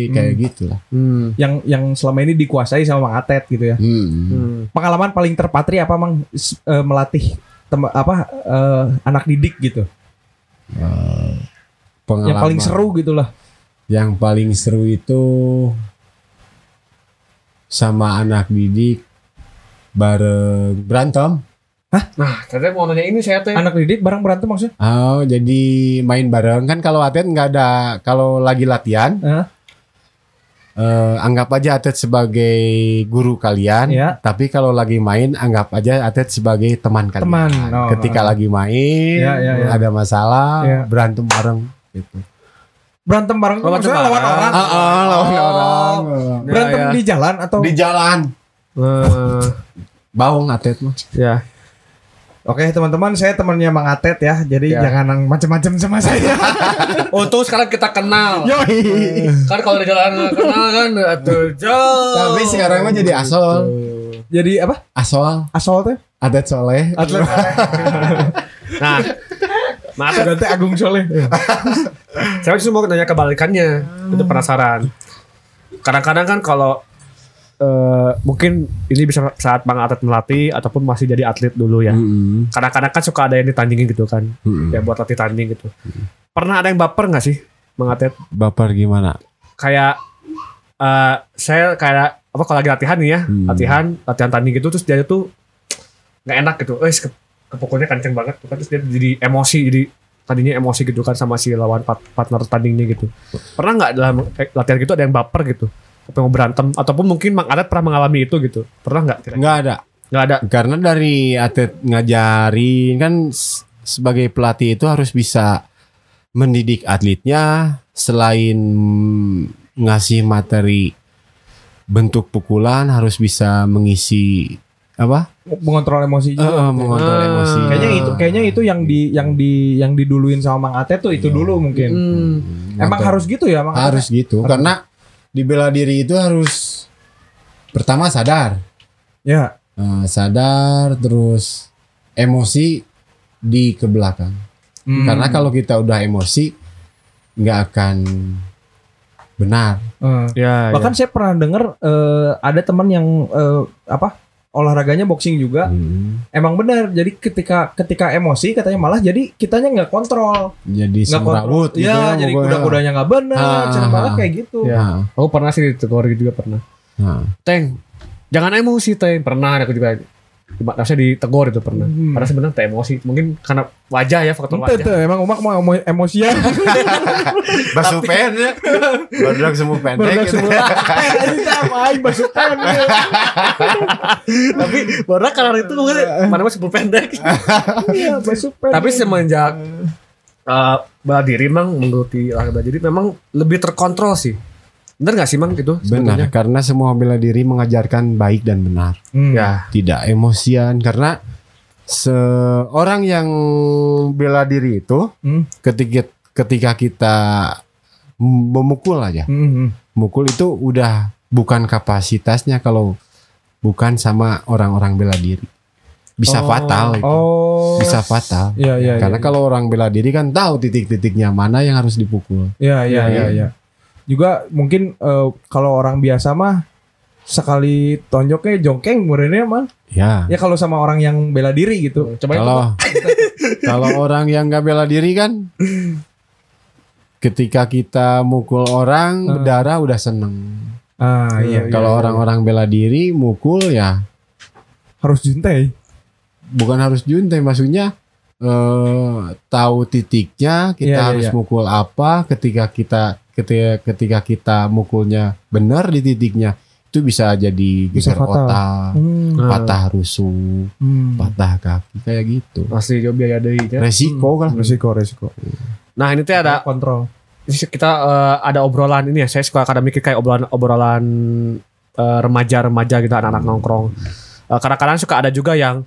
kayak gitulah. hmm. yang yang selama ini dikuasai sama Mang Atet gitu ya Hmm. Hmm. pengalaman paling terpatri apa mang eh, melatih tem- apa eh, anak didik gitu Eh, yang paling pengalaman- seru gitulah Yang paling seru itu sama anak didik bareng berantem. Nah, ternyata mau nanya ini saya teh. anak didik bareng berantem maksudnya Oh, jadi main bareng kan kalau atlet nggak ada kalau lagi latihan Hah? eh, anggap aja atlet sebagai guru kalian. Ya. Tapi kalau lagi main anggap aja atlet sebagai teman kalian. Teman, oh, Ketika oh. lagi main Ya, ya, ya. ada masalah Ya. berantem bareng gitu. berantem bareng tuh Lawan maksudnya lawan orang Ah, ah, lawan Oh. orang. berantem Ya, ya. di jalan atau Di jalan. Eh, Baung atlet mah. ya. Oke teman-teman saya temannya Mang Atet ya jadi Ya. jangan yang macam-macam sama saya *laughs* Untung sekarang kita kenal. Yoi. Kan kalau di jalan kenal kan atuh jauh. Tapi sekarang mah jadi asol. jadi apa Asol, asal teh atlet soleh. atlet *laughs* Nah, maaf berarti Agung Soleh saya cuma mau nanya kebalikannya itu penasaran kadang-kadang kan kalau eh, mungkin ini bisa saat bang atlet melatih ataupun masih jadi atlet dulu ya Mm-mm. kadang-kadang kan suka ada yang ditandingin gitu kan Mm-mm. ya buat latih tanding gitu pernah ada yang baper nggak sih bang atlet Baper gimana? kayak eh saya kayak apa kalau lagi latihan nih ya Hmm. latihan latihan tanding gitu terus dia tuh nggak enak gitu eh ke, kepukulnya kenceng banget tuh kan terus dia jadi emosi jadi tadinya emosi gitu kan sama si lawan part- partner tandingnya gitu pernah nggak dalam eh, latihan gitu ada yang baper gitu mau berantem ataupun mungkin Mang Adet pernah mengalami itu gitu pernah nggak kira Nggak ada. nggak ada Karena dari atlet ngajarin kan sebagai pelatih itu harus bisa mendidik atletnya selain ngasih materi bentuk pukulan harus bisa mengisi apa? mengontrol emosi juga. eh, mengontrol Ah. emosi. Kayaknya itu kayaknya itu yang di yang di yang diduluin sama Mang Atet tuh itu Iya. dulu mungkin. Hmm. Emang harus gitu ya Mang harus Atet? gitu Harus. karena di bela diri itu harus pertama sadar. Ya. Eh, sadar terus emosi di ke belakang. Hmm. karena kalau kita udah emosi nggak akan benar. Eh, Ya, bahkan saya pernah dengar eh, ada teman yang eh, apa olahraganya boxing juga Hmm. emang benar jadi ketika ketika emosi katanya malah jadi kitanya nggak kontrol jadi nggak kontrol semrawut gitu ya jadi pokoknya. kuda-kudanya nggak benar Ah, banget ah. kayak gitu Ya. Aku pernah sih ditegur juga pernah. nah. Teng, jangan emosi Teng. Pernah aku juga harusnya ditegur itu pernah. Hmm. Karena sebenarnya teh emosi. Mungkin karena wajah ya faktor wajah. tuh emang umak mau emo- emosian *laughs* *laughs* basuh pen ya baru semua pendek gitu. semua Ini sama aing basukan Tapi baru karena itu mungkin *laughs* mana masih pendek. Iya Tapi semenjak uh, bela diri memang menggeluti olahraga bela diri memang lebih terkontrol sih. Bener gak sih mang itu? benar sebetulnya? karena semua bela diri mengajarkan baik dan benar Hmm. Ya. tidak emosian karena seorang yang bela diri itu Hmm. ketika ketika kita memukul aja Hmm, hmm. mukul itu udah bukan kapasitasnya kalau bukan sama orang-orang bela diri bisa Oh. fatal itu. Oh bisa fatal Iya iya karena iya. kalau orang bela diri kan tahu titik-titiknya mana yang harus dipukul Iya iya Iya, iya iya. Iya. Juga mungkin eh, kalau orang biasa mah sekali tonjoknya jongkeng murenya mah. ya Ya kalau sama orang yang bela diri gitu. Coba itu, kalau *laughs* kalau orang yang nggak bela diri kan ketika kita mukul orang Ah. berdarah udah seneng Ah iya. iya, kalau iya. orang-orang bela diri mukul ya harus juntai. bukan harus juntai maksudnya eh tahu titiknya kita Iya, iya, harus iya. mukul apa ketika kita ketika ketika kita mukulnya benar di titiknya itu bisa jadi Bisa geser fatal. otak Hmm. Ah. patah rusuh Hmm. patah kaki kayak gitu Pasti jauh biaya dari ya. resiko kan Resiko resiko. Nah ini tuh ada kontrol. kita eh, ada obrolan ini ya. Saya suka kadang mikir kayak obrolan obrolan eh, remaja-remaja gitu anak-anak nongkrong. Eh, kadang-kadang suka ada juga yang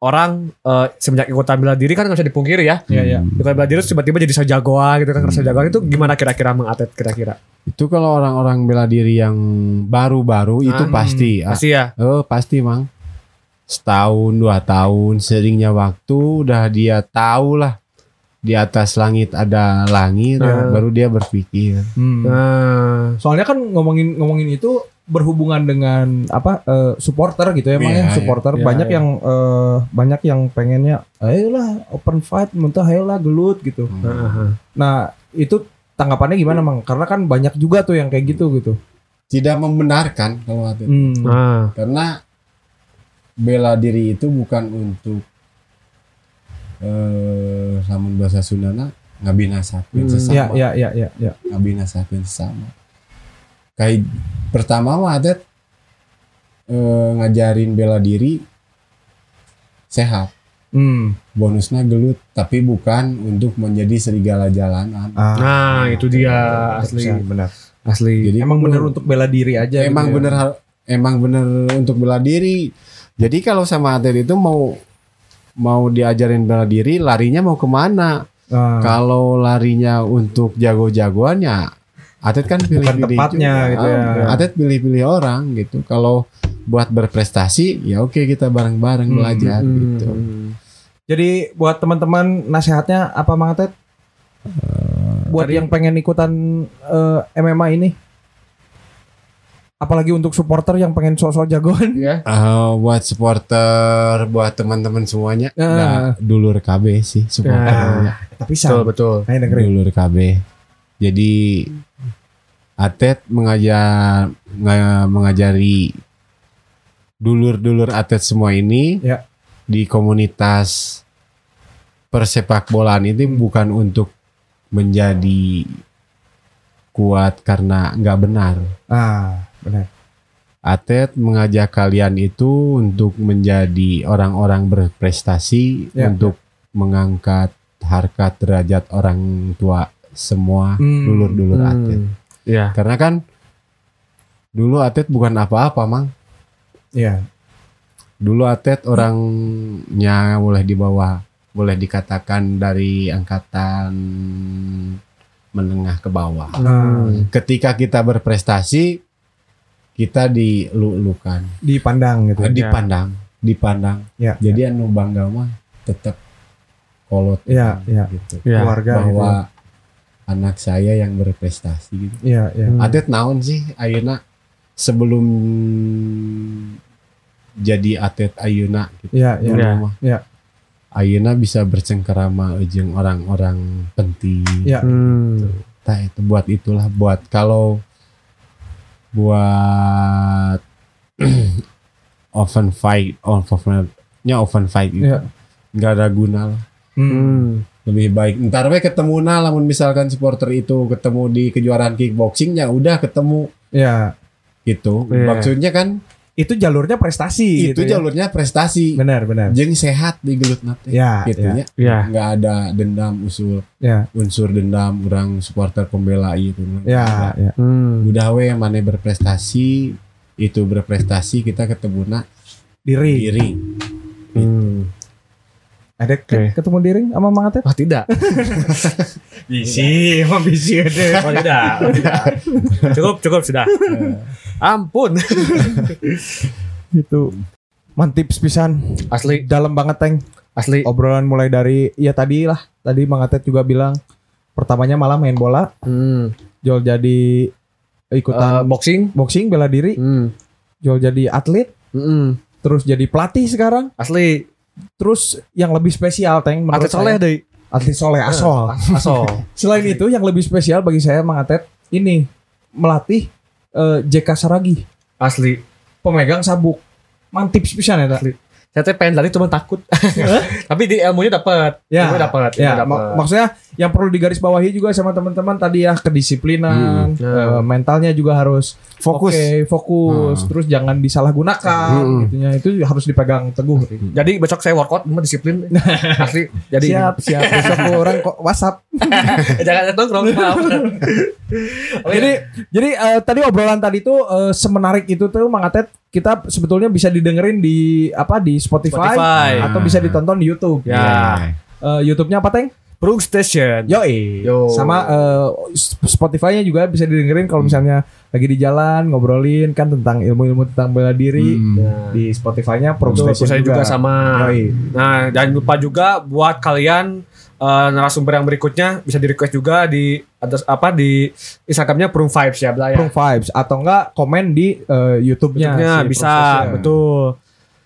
orang eh, semenjak ikutan bela diri kan nggak bisa dipungkiri ya. Iya iya. Ikutan bela diri terus tiba-tiba jadi so jagoan gitu kan ngerasa jagoan itu gimana kira-kira mengatlet kira-kira? itu kalau orang-orang bela diri yang baru-baru itu Ah, pasti ah, Pasti ya. oh pasti mang setahun dua tahun seringnya waktu udah dia tahu lah di atas langit ada langit Ah. baru dia berpikir Hmm. Nah, Soalnya kan ngomongin ngomongin itu berhubungan dengan apa eh, supporter gitu ya, emang Iya, ya supporter iya, banyak iya. yang eh, banyak yang pengennya, ayolah open fight, muntah ayolah gelut gitu. nah, Nah itu tanggapannya gimana mang? Karena kan banyak juga tuh yang kayak gitu gitu. tidak membenarkan kalau atlet. Hmm. nah, karena bela diri itu bukan untuk eh lamun bahasa Sundana ngabinasakeun Hmm, sesama Ya ya ya ya ya. ngabinasakeun sesama kayak pertama mah atlet eh, ngajarin bela diri sehat Hmm. bonusnya gelut tapi bukan untuk menjadi serigala jalanan Ah, nah itu dia asli benar. asli. jadi Emang bener untuk bela diri aja. emang gitu ya. bener hal- emang bener untuk bela diri jadi kalau sama atlet itu mau mau diajarin bela diri larinya mau ke mana Ah, kalau larinya untuk jago-jagoan ya atlet kan pilih-pilih tempatnya juga. gitu ya. Ah, atlet pilih-pilih orang gitu kalau buat berprestasi ya oke kita bareng-bareng Hmm, belajar Hmm, gitu hmm. Jadi buat teman-teman nasihatnya apa Mang Atet? buat tadi- yang pengen ikutan eh, MMA ini. Apalagi untuk supporter yang pengen sosok jagoan. Ya. Ah, buat supporter buat teman-teman semuanya Ah. nah, dulur KB sih supporternya Tapi Betul sama. betul. Dengerin. dulur KB. Jadi atlet mengajar nga- mengajari dulur-dulur atlet semua ini Ya. di komunitas persepak bolaan ini Hmm. bukan untuk menjadi kuat karena nggak benar. Ah, benar. Atlet mengajak kalian itu untuk menjadi orang-orang berprestasi, Ya, untuk mengangkat harkat derajat orang tua semua Hmm. dulur-dulur Hmm. atlet. Ya. Karena kan Dulu atlet bukan apa-apa, Mang. Iya. Dulu atlet orangnya boleh di bawah, boleh dikatakan dari angkatan menengah ke bawah. Hmm. Ketika kita berprestasi, kita dilulukan, Dipandang gitu. Eh, dipandang, dipandang. Ya. Jadi anu bangga mah tetap kolot Iya, iya. gitu. Ya. Keluarga Bahwa anak saya yang berprestasi gitu. gitu. Iya, iya. Hmm. Atlet naon sih ayeuna sebelum jadi atlet ayeuna gitu. Iya, iya. Iya. Iya. Ayeuna bisa bercengkerama jeung orang-orang penting. Iya. Hmm. Tah itu buat itulah buat kalau buat *clears throat* open fight, open nya open fight itu Iya. nggak ada guna lah. Hmm. Lebih baik ntar we ketemu nah lamun misalkan supporter itu ketemu di kejuaraan kickboxing ya udah ketemu Iya. gitu. Iya. Maksudnya kan Itu jalurnya prestasi itu gitu ya. jalurnya prestasi. Benar, benar. Jeung sehat di gelut nate. Ya, gitu ya. ya. Ya. Nggak ada dendam usul Ya. unsur dendam orang supporter pembela itu. Ya, ya. Hmm. Udah we yang mana berprestasi itu berprestasi kita ketemu nak Diri. diri. Hmm. Ada ke- Oke. ketemu diri sama Mang Atet? Oh tidak. *laughs* Bisi, emang bisi ada. Oh tidak. Oh, tidak. Cukup cukup sudah. *laughs* Ampun. *laughs* Itu. Mantip pisan. Asli Dalam banget, Teng. asli. Obrolan mulai dari ya tadi lah. Tadi Mang Atet juga bilang pertamanya malah main bola, Hmm. Jol jadi ikutan boxing. boxing bela diri, Hmm. Jol jadi atlet, Hmm. terus jadi pelatih sekarang. Asli. Terus yang lebih spesial, Teng, menurut Atlet soleh deh. atlet soleh asal. Asal. *laughs* Selain itu yang lebih spesial bagi saya Mang Atet ini melatih eh, JK Saragi, Asli. pemegang sabuk. Mantip pisan ya? Asli. Saya teh pengen lari cuma takut. *laughs* Tapi di ilmunya dapat. Ya, Ilmunya dapat. Ya, mak- dapat. maksudnya yang perlu digarisbawahi juga sama teman-teman tadi ya kedisiplinan, Hmm, eh, mentalnya juga harus Fokus. oke, fokus, Hmm. terus jangan disalahgunakan, Hmm. gitunya itu harus dipegang teguh. Jadi besok saya workout cuma disiplin. *laughs* Asli. Jadi siap, siap. *laughs* Besok orang kok WhatsApp. Jangan nongkrong. Maaf. Jadi, jadi eh, tadi obrolan tadi tuh eh, semenarik itu tuh Mang Atet kita sebetulnya bisa didengerin di apa di Spotify, Spotify. atau bisa ditonton di YouTube. Ya. Eh, YouTube-nya apa, Teng? Prung Station. Yoi. Yo. Sama eh, Spotify-nya juga bisa didengerin kalau misalnya lagi di jalan ngobrolin kan tentang ilmu-ilmu tentang bela diri Hmm. di Spotify-nya Betul, Station juga juga. sama. Yoi. Nah, jangan lupa juga buat kalian eh, narasumber yang berikutnya bisa di request juga di atas apa di Instagramnya Prung Vibes ya, Bla ya. Pro Vibes atau enggak komen di eh, YouTube-nya. YouTube-nya si bisa, Pro Station. betul.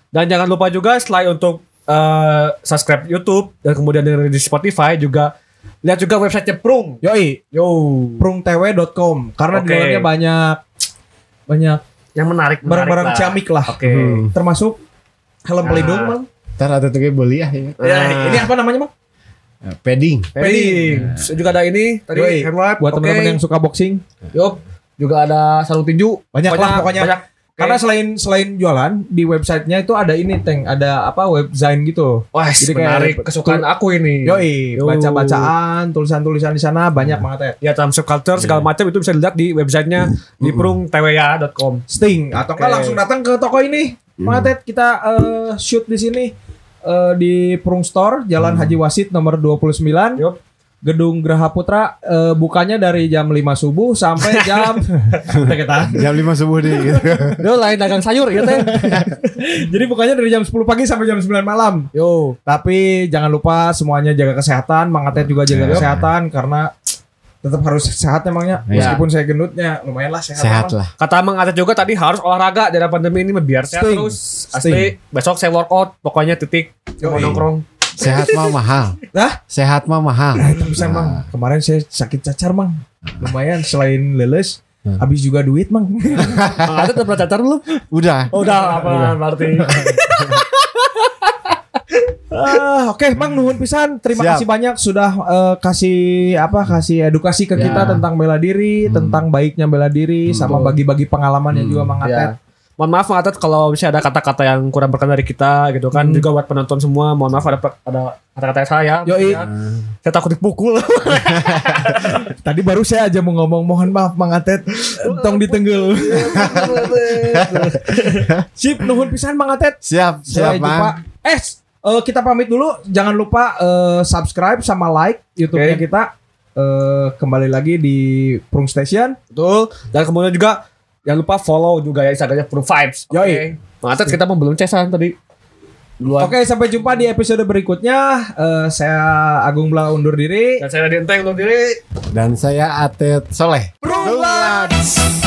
Dan jangan lupa juga selain untuk eh, subscribe YouTube dan kemudian dengerin di Spotify juga lihat juga websitenya Prung. Yoi, Yo, prungtw.com karena di Oke. dalamnya banyak banyak yang menarik, barang-barang lah. ciamik lah. Oke. Hmm. Termasuk helm Nah. pelindung, Bang. Ntar ada tuh kayak beli ya, ya. Ya, Ah. ini apa namanya, Bang? Eh, padding. Padding. Terus juga ada ini tadi Yoi. handwrap. Buat Oke. teman-teman yang suka boxing. Yup. Juga ada sarung tinju. Banyak lah pokoknya. Banyak. Karena selain selain jualan di websitenya itu ada ini Teng, ada apa webdesign gitu. Wah, Jadi kayak menarik kesukaan aku ini. Yoi, Yo. baca-bacaan, tulisan-tulisan di sana banyak banget ya. Ya dalam subculture segala Iya. macam itu bisa dilihat di websitenya di prungtwa.com. Sting atau enggak Oke. langsung datang ke toko ini. Mangatet kita eh, shoot di sini eh, di Prung Store, Jalan Haji Wasit nomor 29. Yup. Gedung Graha Putra eh, bukanya dari jam 5 subuh sampai *laughs* jam kita. Jam 5 subuh deh gitu. *laughs* Dia lain dagang sayur ya teh. *laughs* Jadi bukanya dari jam 10 pagi sampai jam 9 malam. Yo. Tapi jangan lupa semuanya jaga kesehatan, Mangatet juga jaga kesehatan karena tetap harus sehat emangnya. Iya. Meskipun saya gendutnya lumayan lah sehat. Sehat lah. Kata Mang Atet juga tadi harus olahraga dari pandemi ini biar sehat Sting. terus. Asli besok saya workout pokoknya titik. Mau nongkrong. Sehat mah mahal. Hah? Sehat mah mahal. Nah itu bisa mang. Kemarin saya sakit cacar mang. Lumayan selain leles, Hmm. habis juga duit mang. Mang Atet udah pernah cacar lu? Udah. Oh, udah apa berarti. *laughs* Ah, Oke, mang nuhun pisan. Terima Siap. kasih banyak sudah eh, kasih apa kasih edukasi ke Ya. kita tentang bela diri, Hmm. tentang baiknya bela diri, Hmm. sama bagi-bagi pengalamannya Hmm. juga mang Atet. Ya. mohon maaf Mang Atet kalau misalnya ada kata-kata yang kurang berkenan dari kita gitu kan. Hmm. Juga buat penonton semua, mohon maaf ada ada kata-kata yang saya. Yoi. Ya. Saya takut dipukul. *laughs* Tadi baru saya aja mau ngomong mohon maaf Mang Atet tong ditenggel. *laughs* Sip nuhun pisan Mang Atet. Siap, siap. Mang. Eh, eh, kita pamit dulu. Jangan lupa eh, subscribe sama like YouTube-nya Oke. kita. Eh, kembali lagi di Prung Station. Betul. Dan kemudian juga jangan lupa follow juga ya Instagramnya Pro Vibes. Oke. Yoi. Mang Atet kita mau belum cesan tadi. Duluan. Oke, sampai jumpa di episode berikutnya. Eh, saya Agung Bla undur diri. Dan saya Enteng undur diri. Dan saya Atet Soleh. Prung Vibes.